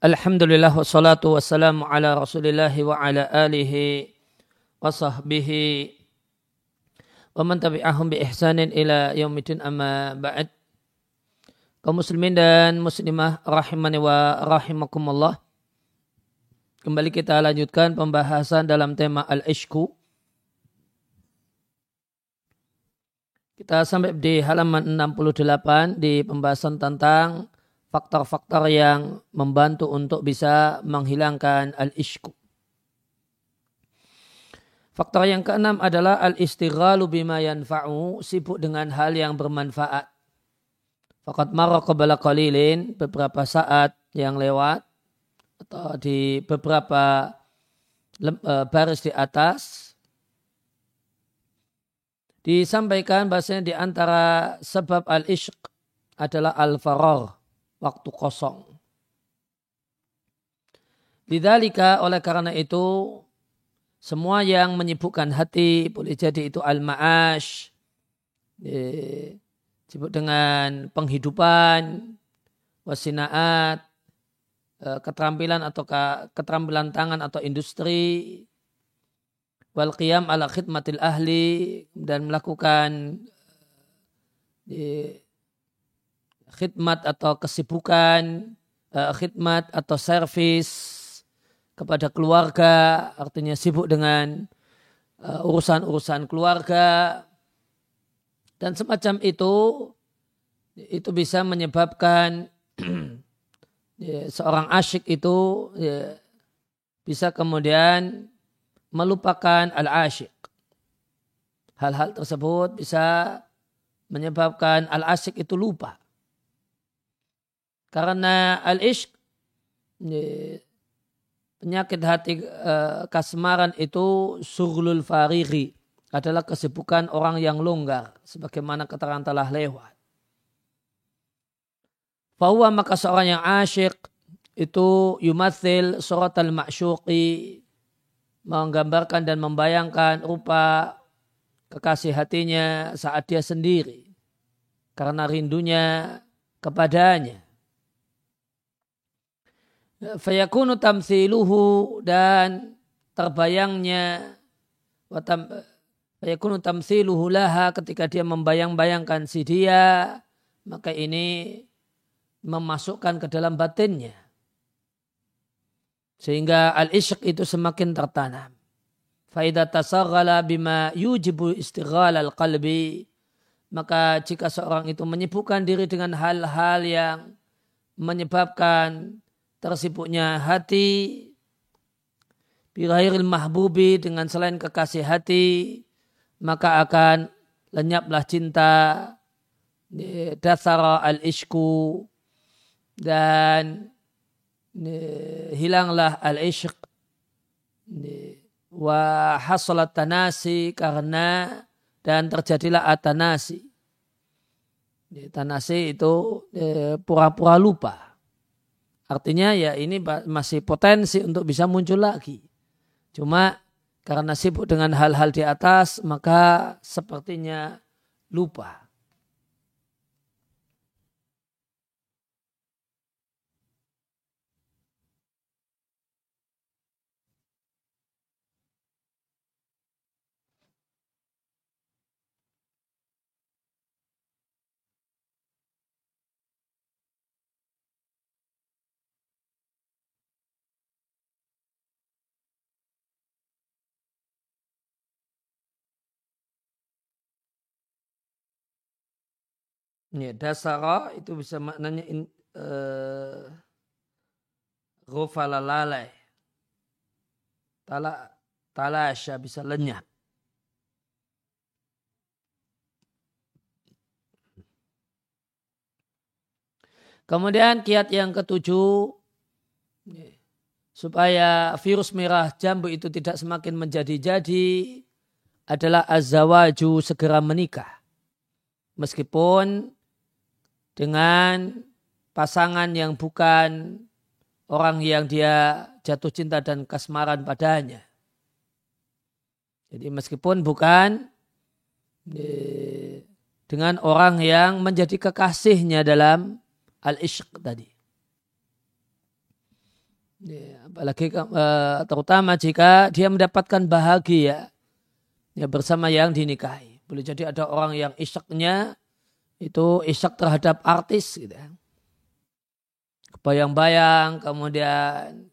Alhamdulillah wassalatu wassalamu ala rasulillah wa ala alihi wa sahbihi wa man tabi'ahum bi ihsanin ila yaumidin amma ba'd. Kaum muslimin dan muslimah rahimani wa rahimakumullah kembali kita lanjutkan pembahasan dalam tema al-ishku. Kita sampai di halaman 68 di pembahasan tentang faktor-faktor yang membantu untuk bisa menghilangkan al-ishku. Faktor yang keenam adalah al-istighalu bima yanfa'u, sibuk dengan hal yang bermanfaat. Fakat marra qalilin, beberapa saat yang lewat, atau di beberapa e, baris di atas, disampaikan bahasanya di antara sebab al-ishq adalah al-farar, waktu kosong. Lidalika oleh karena itu semua yang menyibukkan hati boleh jadi itu al-ma'ash disebut dengan penghidupan wasinaat e, keterampilan atau keterampilan tangan atau industri wal qiyam ala khidmatil ahli dan melakukan khidmat atau kesibukan, uh, khidmat atau servis kepada keluarga, artinya sibuk dengan uh, urusan-urusan keluarga dan semacam itu itu bisa menyebabkan ya, seorang asyik itu ya, bisa kemudian melupakan al-asyik. Hal-hal tersebut bisa menyebabkan al-asyik itu lupa. Karena al-ishq penyakit hati uh, kasmaran itu surlul fariri adalah kesibukan orang yang longgar sebagaimana keterangan telah lewat. Bahwa maka seorang yang asyik itu yumathil surat al-ma'syuqi menggambarkan dan membayangkan rupa kekasih hatinya saat dia sendiri karena rindunya kepadanya fayakunu tamsiluhu dan terbayangnya fayakunu tamsiluhu laha ketika dia membayang-bayangkan si dia maka ini memasukkan ke dalam batinnya. Sehingga al-ishq itu semakin tertanam. Faidah tasaghala bima yujibu istighal al-qalbi maka jika seorang itu menyibukkan diri dengan hal-hal yang menyebabkan tersibuknya hati birairil mahbubi dengan selain kekasih hati maka akan lenyaplah cinta dasara al-ishku dan hilanglah al-ishq wa hasalat tanasi karena dan terjadilah atanasi. Tanasi itu pura-pura lupa Artinya ya ini masih potensi untuk bisa muncul lagi. Cuma karena sibuk dengan hal-hal di atas maka sepertinya lupa. Ya, dasara itu bisa maknanya in, uh, lalai. Tala, talasya bisa lenyap. Kemudian kiat yang ketujuh, supaya virus merah jambu itu tidak semakin menjadi-jadi, adalah azawaju segera menikah. Meskipun dengan pasangan yang bukan orang yang dia jatuh cinta dan kasmaran padanya. Jadi meskipun bukan dengan orang yang menjadi kekasihnya dalam al-ishq tadi. Apalagi uh, terutama jika dia mendapatkan bahagia ya bersama yang dinikahi. Boleh jadi ada orang yang isyaknya itu isyak terhadap artis gitu ya. Kebayang-bayang kemudian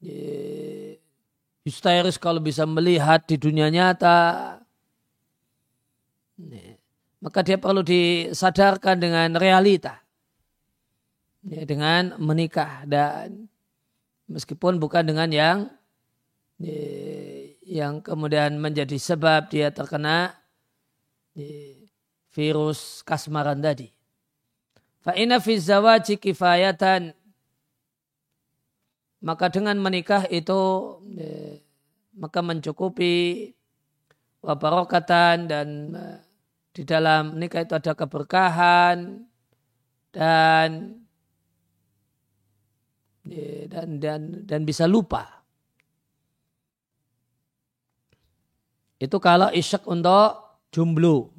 ya, histeris kalau bisa melihat di dunia nyata. Ya, maka dia perlu disadarkan dengan realita. Ya, dengan menikah dan meskipun bukan dengan yang yang kemudian menjadi sebab dia terkena virus kasmaran tadi. Fa inna fi zawaji kifayatan maka dengan menikah itu maka mencukupi wabarakatan dan di dalam nikah itu ada keberkahan dan dan dan dan bisa lupa. Itu kalau isyak untuk jomblo.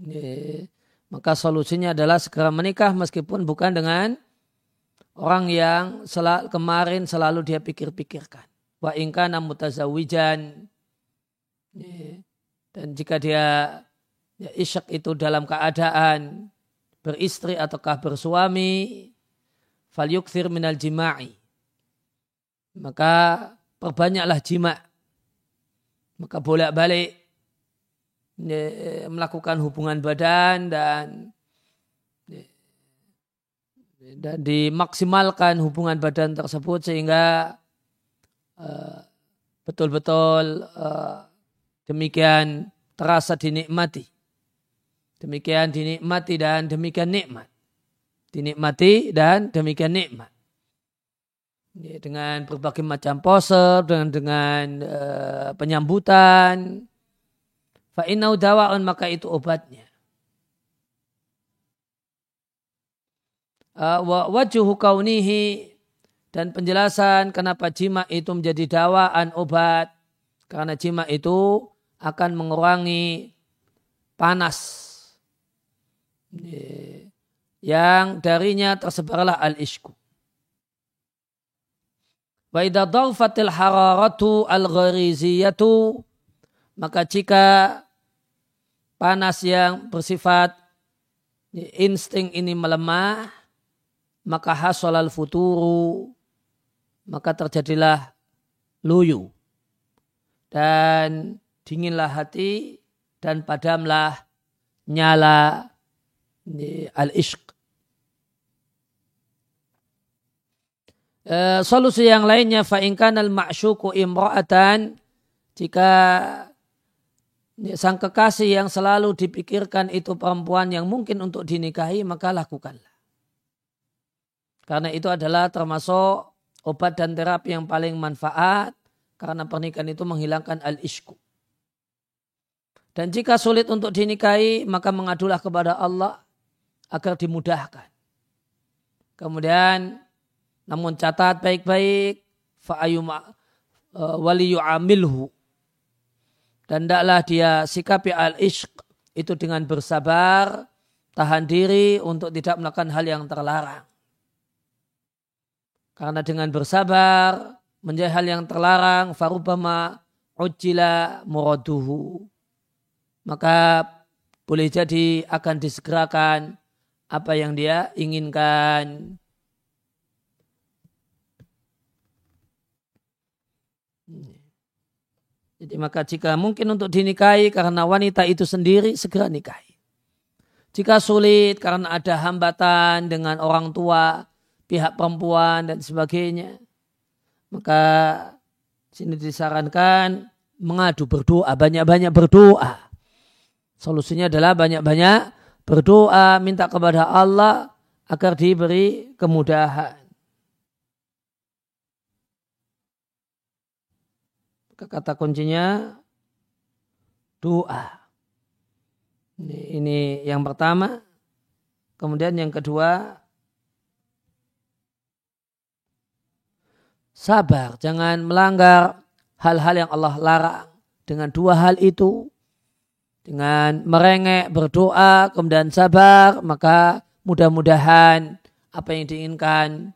Maka solusinya adalah segera menikah meskipun bukan dengan orang yang sel kemarin selalu dia pikir-pikirkan. Wa ingkana mutazawijan. Dan jika dia ya, isyak itu dalam keadaan beristri ataukah bersuami, fal yukthir minal jima'i maka perbanyaklah jima. Maka bolak-balik melakukan hubungan badan dan dan dimaksimalkan hubungan badan tersebut sehingga uh, betul-betul uh, demikian terasa dinikmati. Demikian dinikmati dan demikian nikmat. Dinikmati dan demikian nikmat dengan berbagai macam pose, dengan dengan uh, penyambutan. Fa innau dawa'un maka itu obatnya. Uh, wa wajuhu kaunihi dan penjelasan kenapa jima itu menjadi dawaan obat karena jima itu akan mengurangi panas yang darinya tersebarlah al-ishku Wa idza dhawfatil hararatu al-ghariziyatu maka jika panas yang bersifat insting ini melemah maka hasolal futuru maka terjadilah luyu. Dan dinginlah hati dan padamlah nyala al-ishq. E, solusi yang lainnya fa'inkan al ma'syuku imra'atan jika sang kekasih yang selalu dipikirkan itu perempuan yang mungkin untuk dinikahi maka lakukanlah. Karena itu adalah termasuk obat dan terapi yang paling manfaat karena pernikahan itu menghilangkan al-ishku. Dan jika sulit untuk dinikahi maka mengadulah kepada Allah agar dimudahkan. Kemudian namun catat baik-baik fa'ayuma uh, waliyu amilhu dan tidaklah dia sikapi al-ishq itu dengan bersabar, tahan diri untuk tidak melakukan hal yang terlarang. Karena dengan bersabar menjadi hal yang terlarang, farubama ujila muraduhu. Maka boleh jadi akan disegerakan apa yang dia inginkan. Jadi maka jika mungkin untuk dinikahi karena wanita itu sendiri segera nikahi. Jika sulit karena ada hambatan dengan orang tua, pihak perempuan dan sebagainya, maka sini disarankan mengadu berdoa, banyak-banyak berdoa. Solusinya adalah banyak-banyak berdoa, minta kepada Allah agar diberi kemudahan. Kata kuncinya doa. Ini, ini yang pertama. Kemudian yang kedua, sabar. Jangan melanggar hal-hal yang Allah larang. Dengan dua hal itu, dengan merengek, berdoa, kemudian sabar, maka mudah-mudahan apa yang diinginkan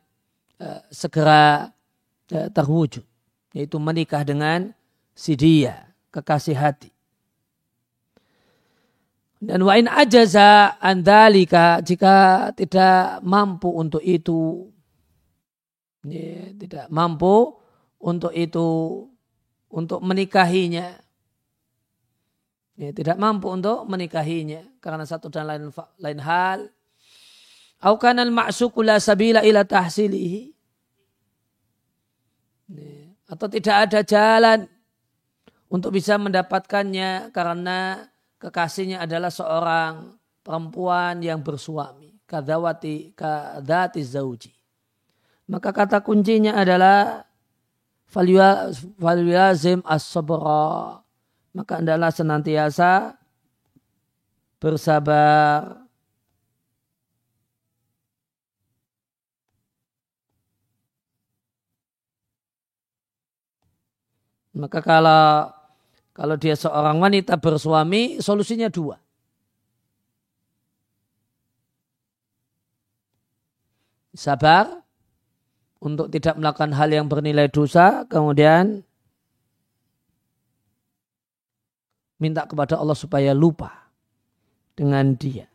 uh, segera eh, terwujud. Yaitu menikah dengan si dia, kekasih hati. Dan wa in ajaza andalika jika tidak mampu untuk itu ya, tidak mampu untuk itu untuk menikahinya ya, tidak mampu untuk menikahinya karena satu dan lain lain hal. Au kana al ma'suku la sabila ila tahsilihi. Ya, atau tidak ada jalan untuk bisa mendapatkannya karena kekasihnya adalah seorang perempuan yang bersuami. Kadawati kadati zauji. Maka kata kuncinya adalah falyazim as-sabra. Maka adalah senantiasa bersabar. Maka kalau kalau dia seorang wanita bersuami, solusinya dua. Sabar untuk tidak melakukan hal yang bernilai dosa, kemudian minta kepada Allah supaya lupa dengan dia.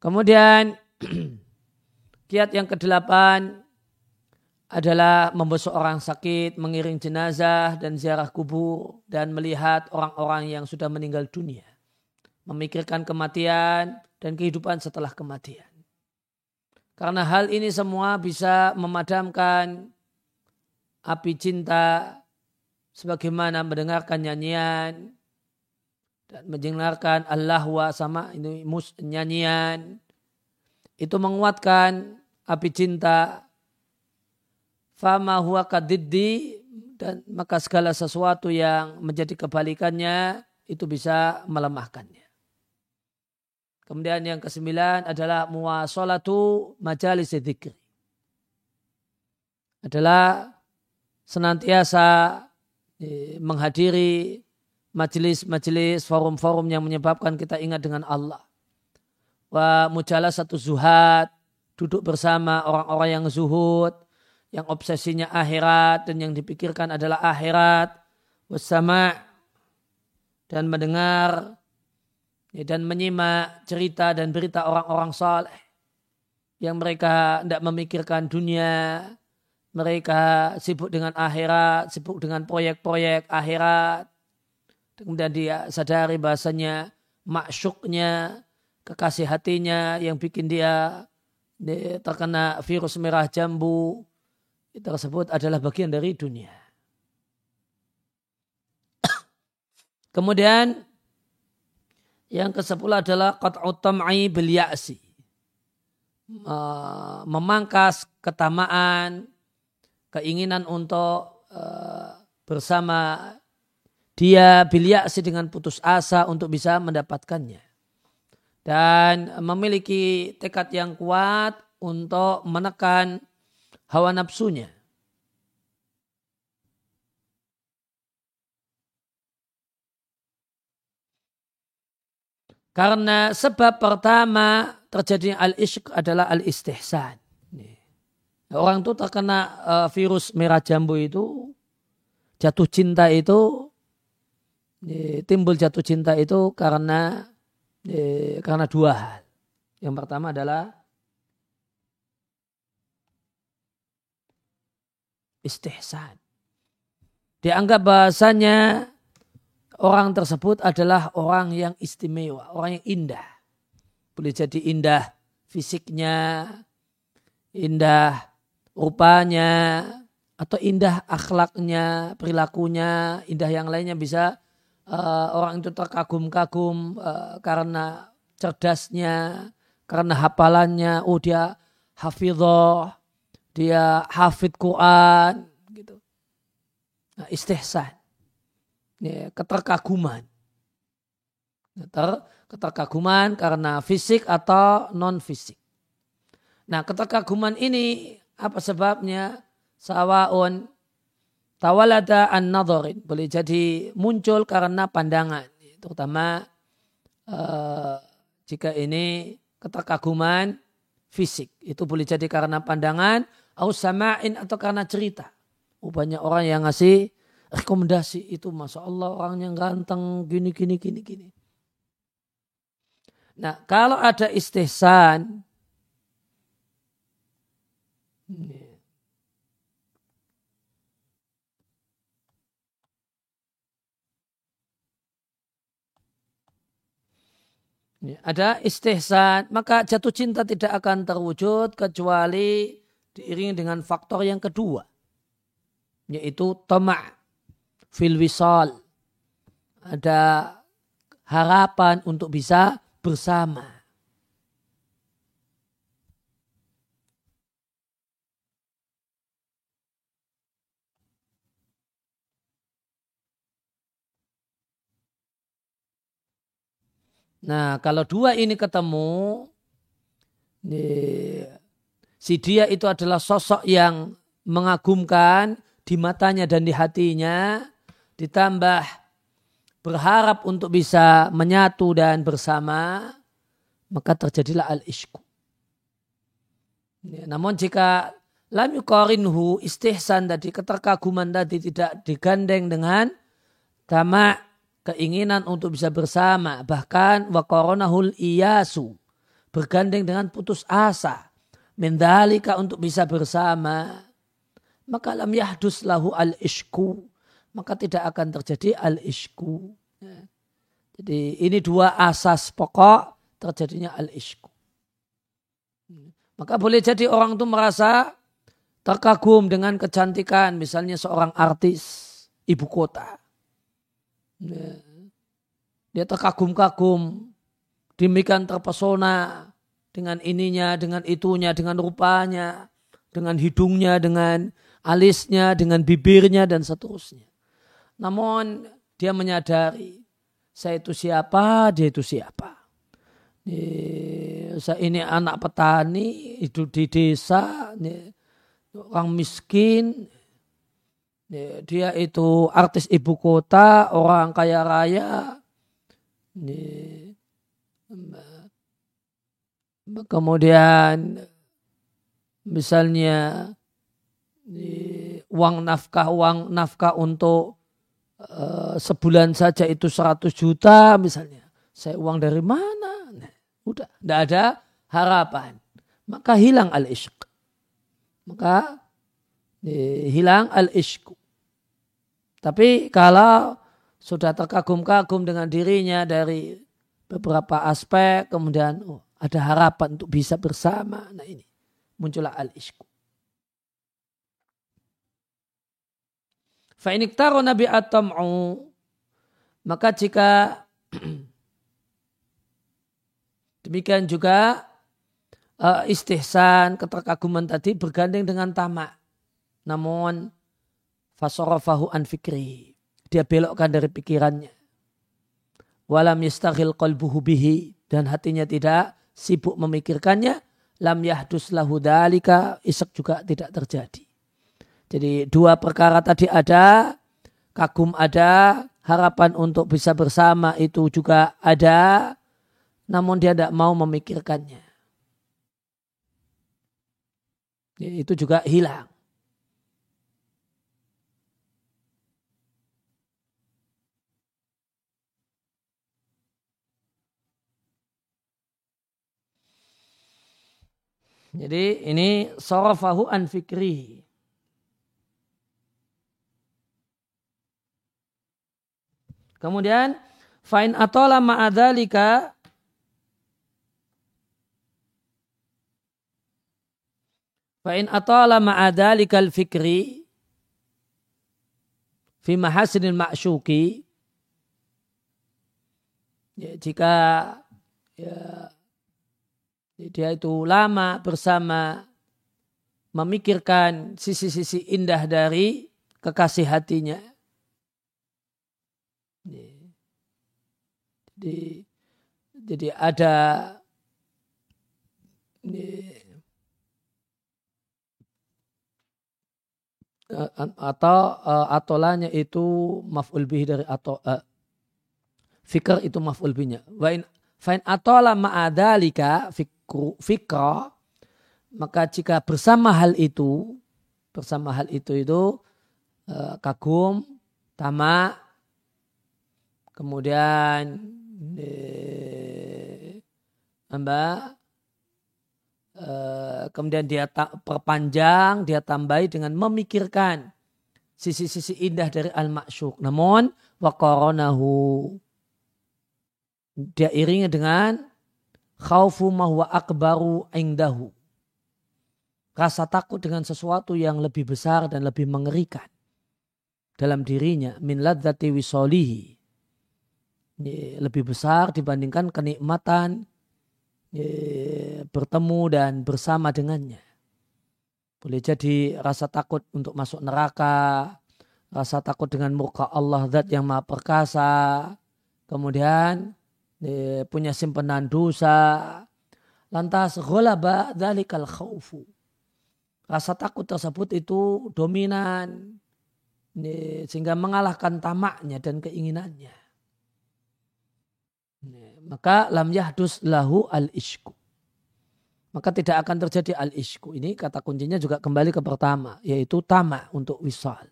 Kemudian kiat yang kedelapan adalah membesuk orang sakit, mengiring jenazah dan ziarah kubur dan melihat orang-orang yang sudah meninggal dunia. Memikirkan kematian dan kehidupan setelah kematian. Karena hal ini semua bisa memadamkan api cinta sebagaimana mendengarkan nyanyian dan mendengarkan Allah wa sama ini mus, nyanyian itu menguatkan api cinta fama huwa kadiddi dan maka segala sesuatu yang menjadi kebalikannya itu bisa melemahkannya. Kemudian yang kesembilan adalah muasalatu majalis dzikri. Adalah senantiasa eh, menghadiri majelis-majelis forum-forum yang menyebabkan kita ingat dengan Allah. Wa mujalah satu zuhad, duduk bersama orang-orang yang zuhud, yang obsesinya akhirat dan yang dipikirkan adalah akhirat. Bersama dan mendengar ya, dan menyimak cerita dan berita orang-orang saleh yang mereka tidak memikirkan dunia, mereka sibuk dengan akhirat, sibuk dengan proyek-proyek akhirat. Kemudian dia sadari bahasanya maksyuknya, kekasih hatinya yang bikin dia terkena virus merah jambu, tersebut adalah bagian dari dunia. Kemudian yang ke-10 adalah qat'u tam'i bil ya'si. Memangkas ketamaan, keinginan untuk uh, bersama dia bil ya'si dengan putus asa untuk bisa mendapatkannya. Dan memiliki tekad yang kuat untuk menekan hawa nafsunya. Karena sebab pertama terjadinya al-ishq adalah al-istihsan. Orang itu terkena uh, virus merah jambu itu, jatuh cinta itu, timbul jatuh cinta itu karena karena dua hal. Yang pertama adalah istihsan. Dianggap bahasanya orang tersebut adalah orang yang istimewa, orang yang indah. Boleh jadi indah fisiknya, indah rupanya, atau indah akhlaknya, perilakunya, indah yang lainnya bisa uh, orang itu terkagum-kagum uh, karena cerdasnya, karena hafalannya, oh dia hafidhoh, dia hafid Quran gitu. Nah, istihsan. Ya, keterkaguman. Keter, keterkaguman karena fisik atau non fisik. Nah, keterkaguman ini apa sebabnya? Sawaun tawalada an nadharin boleh jadi muncul karena pandangan terutama uh, jika ini keterkaguman fisik. Itu boleh jadi karena pandangan, au sama'in atau karena cerita. Oh, banyak orang yang ngasih rekomendasi itu Masya Allah orangnya ganteng gini gini gini gini. Nah kalau ada istihsan ada istihsan, maka jatuh cinta tidak akan terwujud kecuali diiringi dengan faktor yang kedua, yaitu tamak fil wisal. Ada harapan untuk bisa bersama. Nah, kalau dua ini ketemu, si dia itu adalah sosok yang mengagumkan di matanya dan di hatinya, ditambah berharap untuk bisa menyatu dan bersama, maka terjadilah al-ishku. Ya, namun jika lam yukorinhu istihsan tadi, keterkaguman tadi tidak digandeng dengan tamak keinginan untuk bisa bersama, bahkan wakoronahul iyasu, bergandeng dengan putus asa, mendalika untuk bisa bersama, maka lam yahdus lahu al-ishku, maka tidak akan terjadi al-ishku. Ya. Jadi ini dua asas pokok terjadinya al-ishku. Maka boleh jadi orang itu merasa terkagum dengan kecantikan, misalnya seorang artis ibu kota Ya. Dia terkagum-kagum, demikian terpesona dengan ininya, dengan itunya, dengan rupanya, dengan hidungnya, dengan alisnya, dengan bibirnya, dan seterusnya. Namun dia menyadari, saya itu siapa, dia itu siapa. Saya ini anak petani, hidup di desa, orang miskin, dia itu artis ibu kota, orang kaya raya. Kemudian misalnya uang nafkah uang nafkah untuk uh, sebulan saja itu 100 juta misalnya. Saya uang dari mana? Nah, udah, tidak ada harapan. Maka hilang al-ishq. Maka hilang al-ishku. Tapi kalau sudah terkagum-kagum dengan dirinya dari beberapa aspek, kemudian oh, ada harapan untuk bisa bersama. Nah ini muncullah al-ishku. Fa'iniktaro nabi atam'u maka jika demikian juga uh, istihsan, keterkaguman tadi bergandeng dengan tamak. Namun fasarafahu an fikri. Dia belokkan dari pikirannya. Walam yastaghil qalbuhu bihi dan hatinya tidak sibuk memikirkannya, lam yahdus lahu dalika, isak juga tidak terjadi. Jadi dua perkara tadi ada, kagum ada, harapan untuk bisa bersama itu juga ada, namun dia tidak mau memikirkannya. Itu juga hilang. Jadi ini sorofahu an fikri. Kemudian fain atola ma'adhalika Fa'in atola ma'adhalika al-fikri fi mahasinil ma'syuki ya, jika ya, dia itu lama bersama memikirkan sisi-sisi indah dari kekasih hatinya. Jadi, jadi ada atau uh, atolanya itu maf'ul bihi dari atau uh, fikr itu maf'ul bihnya. Wa in fa in atola ma'adalika fikra maka jika bersama hal itu, bersama hal itu itu uh, kagum, tamak, kemudian mbak eh, kemudian dia perpanjang, dia tambahi dengan memikirkan sisi-sisi indah dari al-ma'syuk. Namun waqaranahu dia iringi dengan khaufu mahwa akbaru indahu. Rasa takut dengan sesuatu yang lebih besar dan lebih mengerikan dalam dirinya min ladzati wisolihi lebih besar dibandingkan kenikmatan bertemu dan bersama dengannya. Boleh jadi rasa takut untuk masuk neraka, rasa takut dengan muka Allah zat yang maha perkasa, kemudian punya simpanan dosa, lantas ghalaba dzalikal khaufu. Rasa takut tersebut itu dominan sehingga mengalahkan tamaknya dan keinginannya. Maka lam yahdus lahu al-ishku. Maka tidak akan terjadi al-ishku. Ini kata kuncinya juga kembali ke pertama. Yaitu tamak untuk wisal.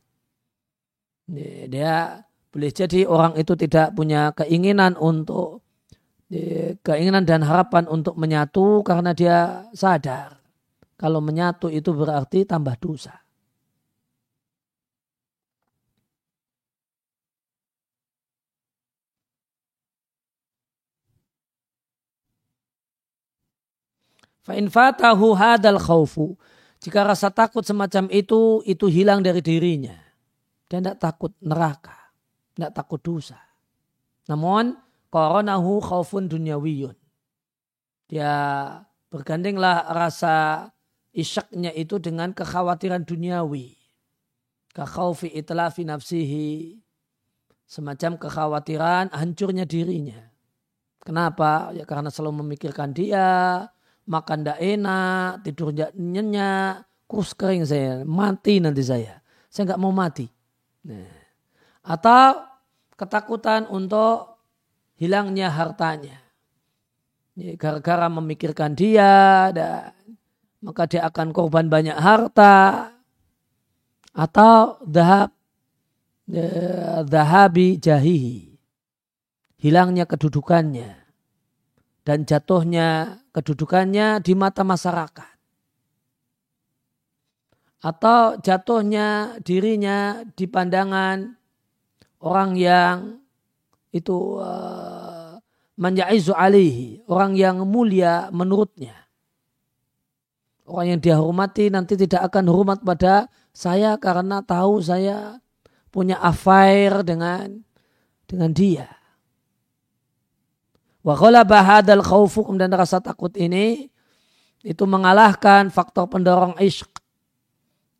Dia boleh jadi orang itu tidak punya keinginan untuk keinginan dan harapan untuk menyatu karena dia sadar kalau menyatu itu berarti tambah dosa. Hadal khawfu. Jika rasa takut semacam itu, itu hilang dari dirinya. Dia tidak takut neraka. Tidak takut dosa. Namun, koronahu khawfun dunyawiyun. Dia bergandenglah rasa isyaknya itu dengan kekhawatiran duniawi. Kakhawfi itlafi nafsihi. Semacam kekhawatiran hancurnya dirinya. Kenapa? Ya karena selalu memikirkan dia, makan tidak enak, tidur nyenyak, kurus kering saya, mati nanti saya. Saya nggak mau mati. Nah. Atau ketakutan untuk hilangnya hartanya. Gara-gara memikirkan dia dan maka dia akan korban banyak harta atau dahab dahabi jahihi hilangnya kedudukannya dan jatuhnya kedudukannya di mata masyarakat. Atau jatuhnya dirinya di pandangan orang yang itu uh, manjaizu alihi, orang yang mulia menurutnya. Orang yang dia hormati nanti tidak akan hormat pada saya karena tahu saya punya affair dengan dengan dia. Wa ghalaba hadzal khaufu dan rasa takut ini itu mengalahkan faktor pendorong ishq.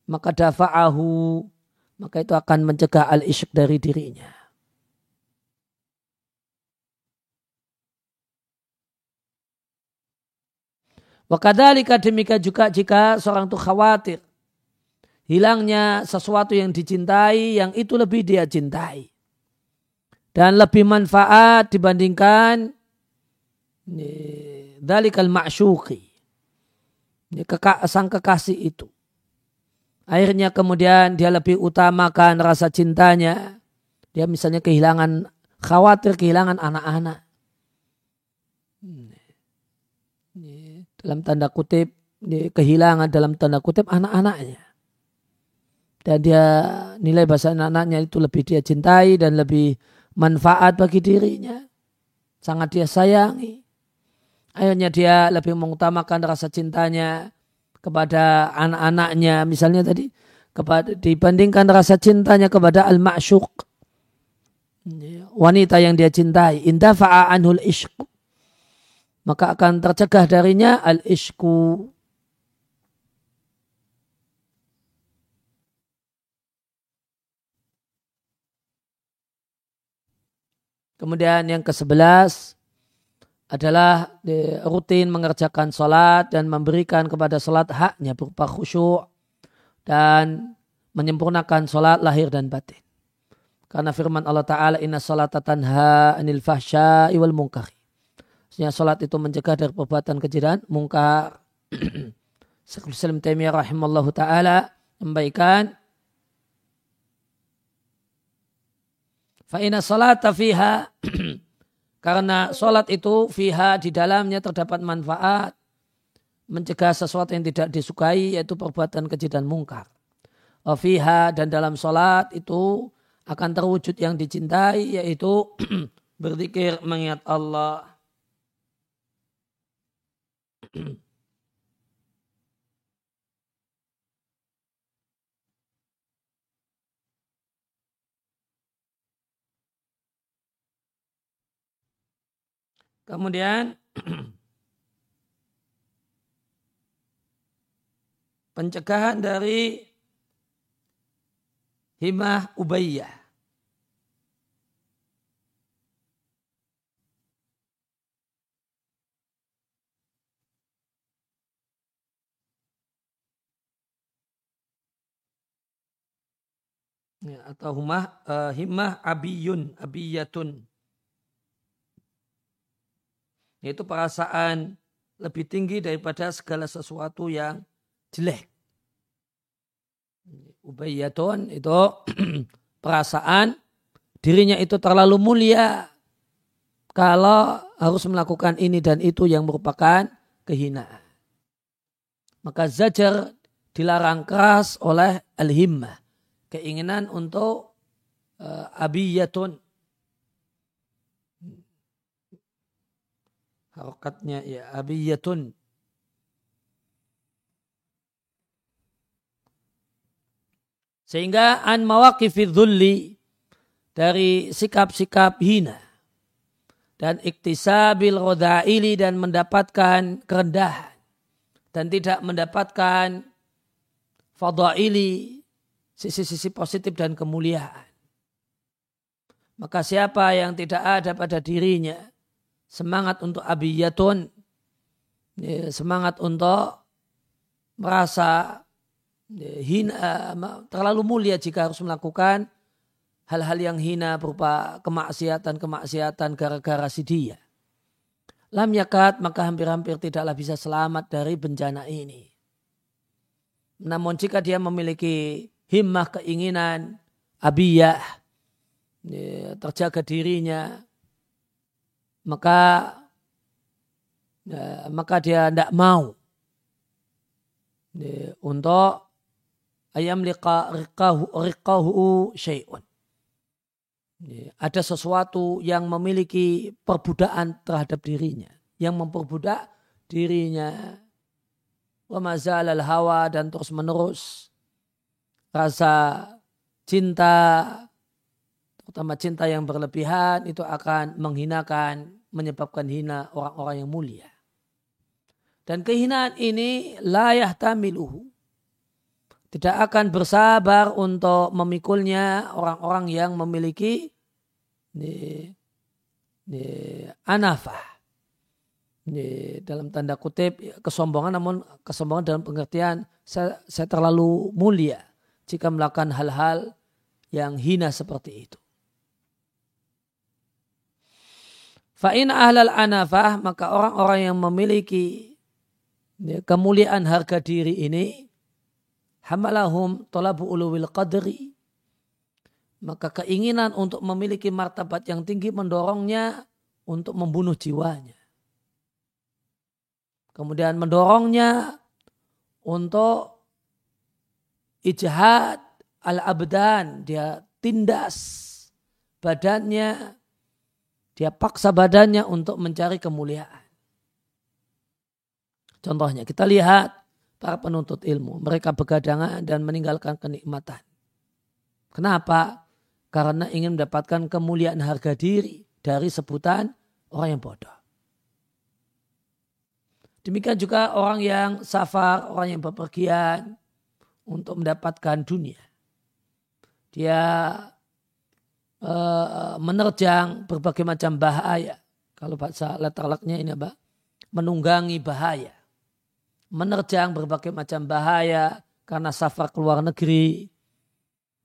Maka dafa'ahu maka itu akan mencegah al ishq dari dirinya. Wakadhalika demikian juga jika seorang itu khawatir hilangnya sesuatu yang dicintai yang itu lebih dia cintai. Dan lebih manfaat dibandingkan dalikal ma'syuki sang kekasih itu. Akhirnya kemudian dia lebih utamakan rasa cintanya. Dia misalnya kehilangan khawatir kehilangan anak-anak dalam tanda kutip kehilangan dalam tanda kutip anak-anaknya dan dia nilai bahasa anak-anaknya itu lebih dia cintai dan lebih manfaat bagi dirinya sangat dia sayangi Akhirnya dia lebih mengutamakan rasa cintanya kepada anak-anaknya. Misalnya tadi kepada dibandingkan rasa cintanya kepada al-ma'syuq. Wanita yang dia cintai. Indafa'a anhul ishq. Maka akan tercegah darinya al-ishku. Kemudian yang ke sebelas adalah rutin mengerjakan sholat dan memberikan kepada sholat haknya berupa khusyuk dan menyempurnakan sholat lahir dan batin. Karena firman Allah Ta'ala inna sholat tanha anil fahsya iwal mungkari. Maksudnya sholat itu mencegah dari perbuatan kejiran, mungkar. Syekhul Islam rahimallahu taala membaikan Fa'ina salata fiha karena salat itu fiha di dalamnya terdapat manfaat mencegah sesuatu yang tidak disukai yaitu perbuatan keji dan mungkar. Fiha dan dalam salat itu akan terwujud yang dicintai yaitu berzikir mengingat Allah. Kemudian pencegahan dari himah ubayyah. Ya, atau humah uh, himmah abiyun abiyatun yaitu perasaan lebih tinggi daripada segala sesuatu yang jelek. Ubayyatun itu perasaan dirinya itu terlalu mulia kalau harus melakukan ini dan itu yang merupakan kehinaan. Maka zajar dilarang keras oleh al-himmah. Keinginan untuk uh, abiyatun. Harokatnya ya abiyatun. Sehingga an mawaqifid dhulli dari sikap-sikap hina dan iktisabil rodaili dan mendapatkan kerendahan dan tidak mendapatkan fadaili sisi-sisi positif dan kemuliaan. Maka siapa yang tidak ada pada dirinya semangat untuk abiyatun, ya, semangat untuk merasa ya, hina, terlalu mulia jika harus melakukan hal-hal yang hina berupa kemaksiatan-kemaksiatan gara-gara si dia. Lam yakat maka hampir-hampir tidaklah bisa selamat dari bencana ini. Namun jika dia memiliki himmah keinginan, abiyah, ya, terjaga dirinya, maka ya, maka dia tidak mau ya, untuk ayam liqa riqahu, riqahu syai'un. Ya, ada sesuatu yang memiliki perbudakan terhadap dirinya. Yang memperbudak dirinya. Wa mazalal hawa dan terus menerus rasa cinta terutama cinta yang berlebihan itu akan menghinakan, menyebabkan hina orang-orang yang mulia. Dan kehinaan ini layah tamiluhu. Tidak akan bersabar untuk memikulnya orang-orang yang memiliki ini, ini, anafah. Ini, dalam tanda kutip kesombongan namun kesombongan dalam pengertian saya, saya terlalu mulia jika melakukan hal-hal yang hina seperti itu. Fa'in ahlal anafah, maka orang-orang yang memiliki ya, kemuliaan harga diri ini, hamalahum tolabu uluwil qadri, maka keinginan untuk memiliki martabat yang tinggi mendorongnya untuk membunuh jiwanya. Kemudian mendorongnya untuk ijhad al-abdan, dia tindas badannya dia paksa badannya untuk mencari kemuliaan. Contohnya kita lihat para penuntut ilmu. Mereka begadangan dan meninggalkan kenikmatan. Kenapa? Karena ingin mendapatkan kemuliaan harga diri dari sebutan orang yang bodoh. Demikian juga orang yang safar, orang yang bepergian untuk mendapatkan dunia. Dia uh, menerjang berbagai macam bahaya. Kalau bahasa letalaknya ini apa? Menunggangi bahaya. Menerjang berbagai macam bahaya karena safar ke luar negeri.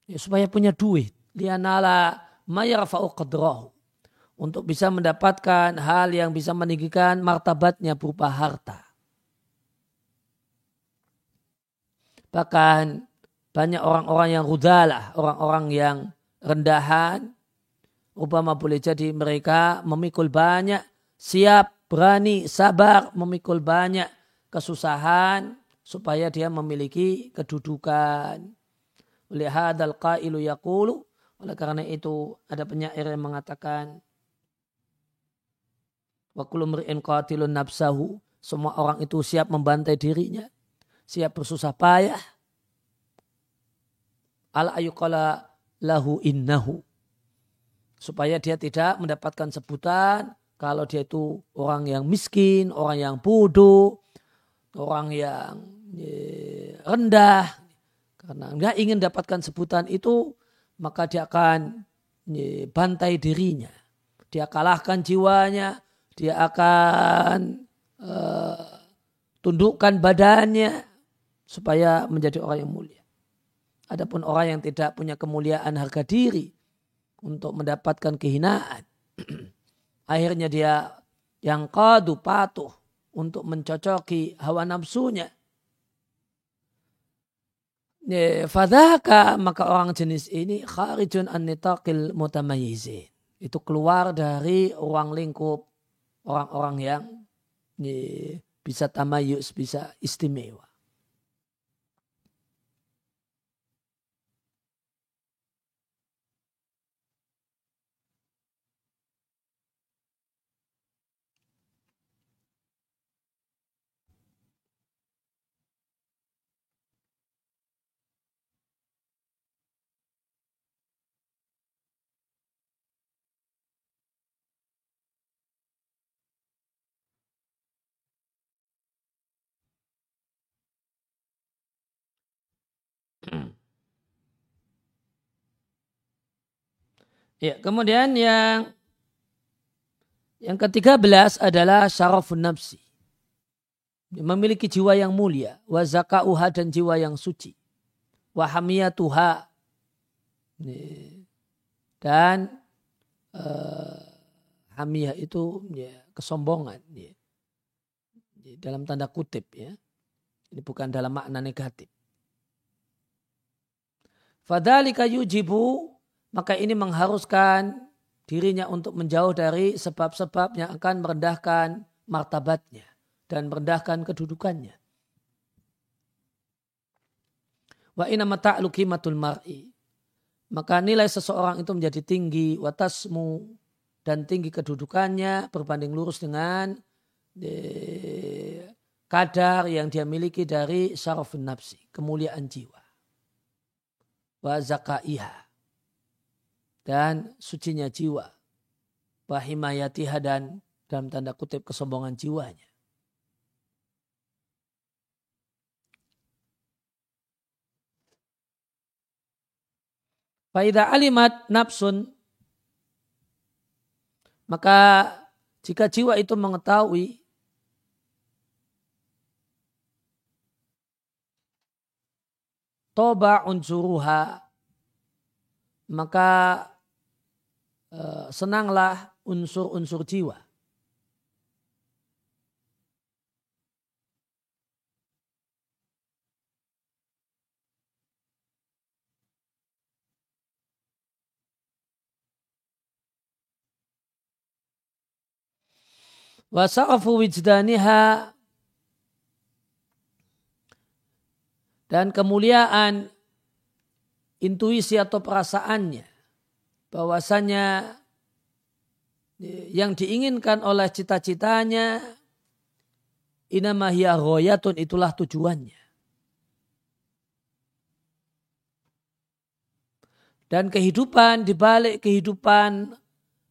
Ya, supaya punya duit. Lianala mayarfa'u qadrahu. Untuk bisa mendapatkan hal yang bisa meninggikan martabatnya berupa harta. Bahkan banyak orang-orang yang rudalah, orang-orang yang rendahan. Obama boleh jadi mereka memikul banyak, siap, berani, sabar, memikul banyak kesusahan supaya dia memiliki kedudukan. Oleh hadal qailu yaqulu, oleh karena itu ada penyair yang mengatakan wa kullu qatilun nafsahu, semua orang itu siap membantai dirinya, siap bersusah payah ala ayuqala lahu innahu. Supaya dia tidak mendapatkan sebutan kalau dia itu orang yang miskin, orang yang bodoh, orang yang rendah. Karena enggak ingin dapatkan sebutan itu, maka dia akan bantai dirinya. Dia kalahkan jiwanya, dia akan uh, tundukkan badannya supaya menjadi orang yang mulia. Adapun orang yang tidak punya kemuliaan harga diri untuk mendapatkan kehinaan. Akhirnya dia yang kadu patuh untuk mencocoki hawa nafsunya. Fadhaka maka orang jenis ini kharijun an nitaqil. Itu keluar dari ruang lingkup orang-orang yang bisa tamayus, bisa istimewa. Ya, kemudian yang yang ketiga belas adalah syarafun nafsi. Memiliki jiwa yang mulia. Wa zakauha dan jiwa yang suci. Wa hamiyatuha. Dan uh, hamiyah itu ya, kesombongan. Ya. Dalam tanda kutip ya. Ini bukan dalam makna negatif. Fadhalika yujibu maka ini mengharuskan dirinya untuk menjauh dari sebab-sebab yang akan merendahkan martabatnya dan merendahkan kedudukannya. Wa inna mata'lu qimatul mar'i. Maka nilai seseorang itu menjadi tinggi watasmu dan tinggi kedudukannya berbanding lurus dengan kadar yang dia miliki dari syarafun nafsi, kemuliaan jiwa. Wa zakaiha dan sucinya jiwa. Wahimayatiha dan dalam tanda kutip kesombongan jiwanya. Faidah alimat nafsun maka jika jiwa itu mengetahui toba unsuruha maka Eh, senanglah unsur-unsur jiwa. Wasa'afu wijdaniha dan kemuliaan intuisi atau perasaannya bahwasanya yang diinginkan oleh cita-citanya inamahiyah royatun itulah tujuannya. Dan kehidupan di balik kehidupan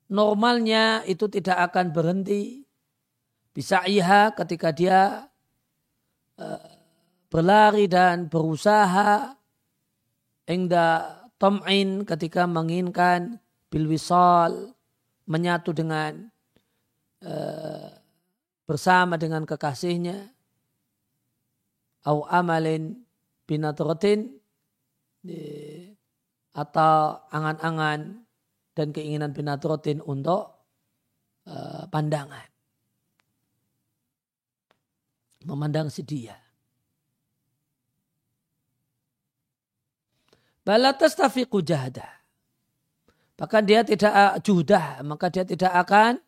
normalnya itu tidak akan berhenti. Bisa iha ketika dia uh, berlari dan berusaha engda tom'in ketika menginginkan bilwisol menyatu dengan uh, bersama dengan kekasihnya au amalin binatrotin atau angan-angan dan keinginan binatrotin untuk uh, pandangan. Memandang si dia Balatas tafiqu jahdah. Bahkan dia tidak judah, maka dia tidak akan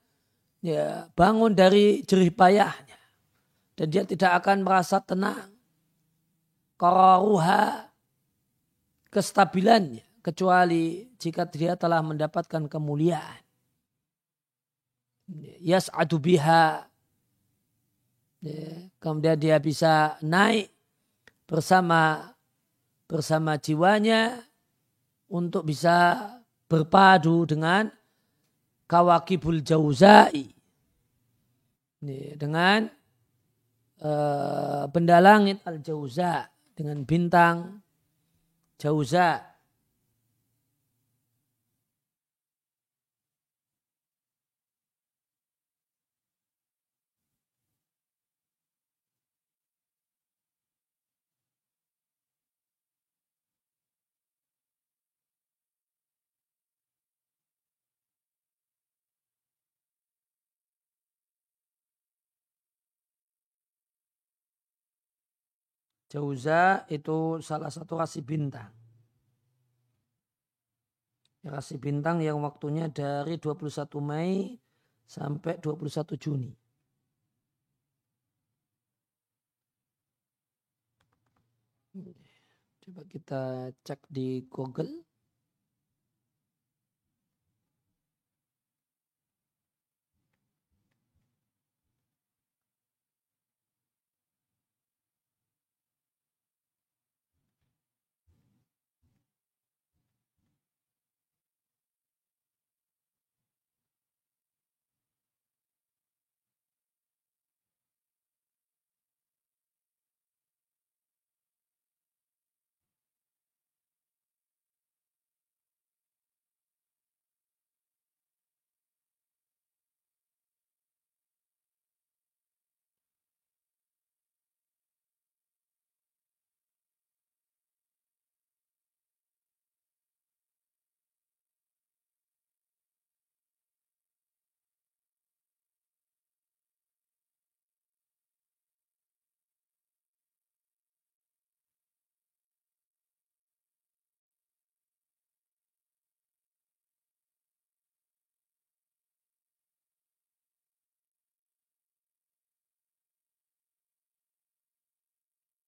ya, bangun dari jerih payahnya. Dan dia tidak akan merasa tenang. Kararuha kestabilannya. Kecuali jika dia telah mendapatkan kemuliaan. Yas'adu biha. Ya, kemudian dia bisa naik bersama bersama jiwanya untuk bisa berpadu dengan kawakibul jauzai. Dengan uh, benda langit al-jauza. Dengan bintang jauza. Jauza itu salah satu rasi bintang. Rasi bintang yang waktunya dari 21 Mei sampai 21 Juni. Coba kita cek di Google.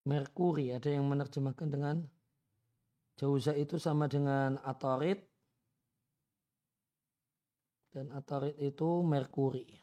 Merkuri ada yang menerjemahkan dengan Jauza itu sama dengan Atorit dan Atorit itu Merkuri.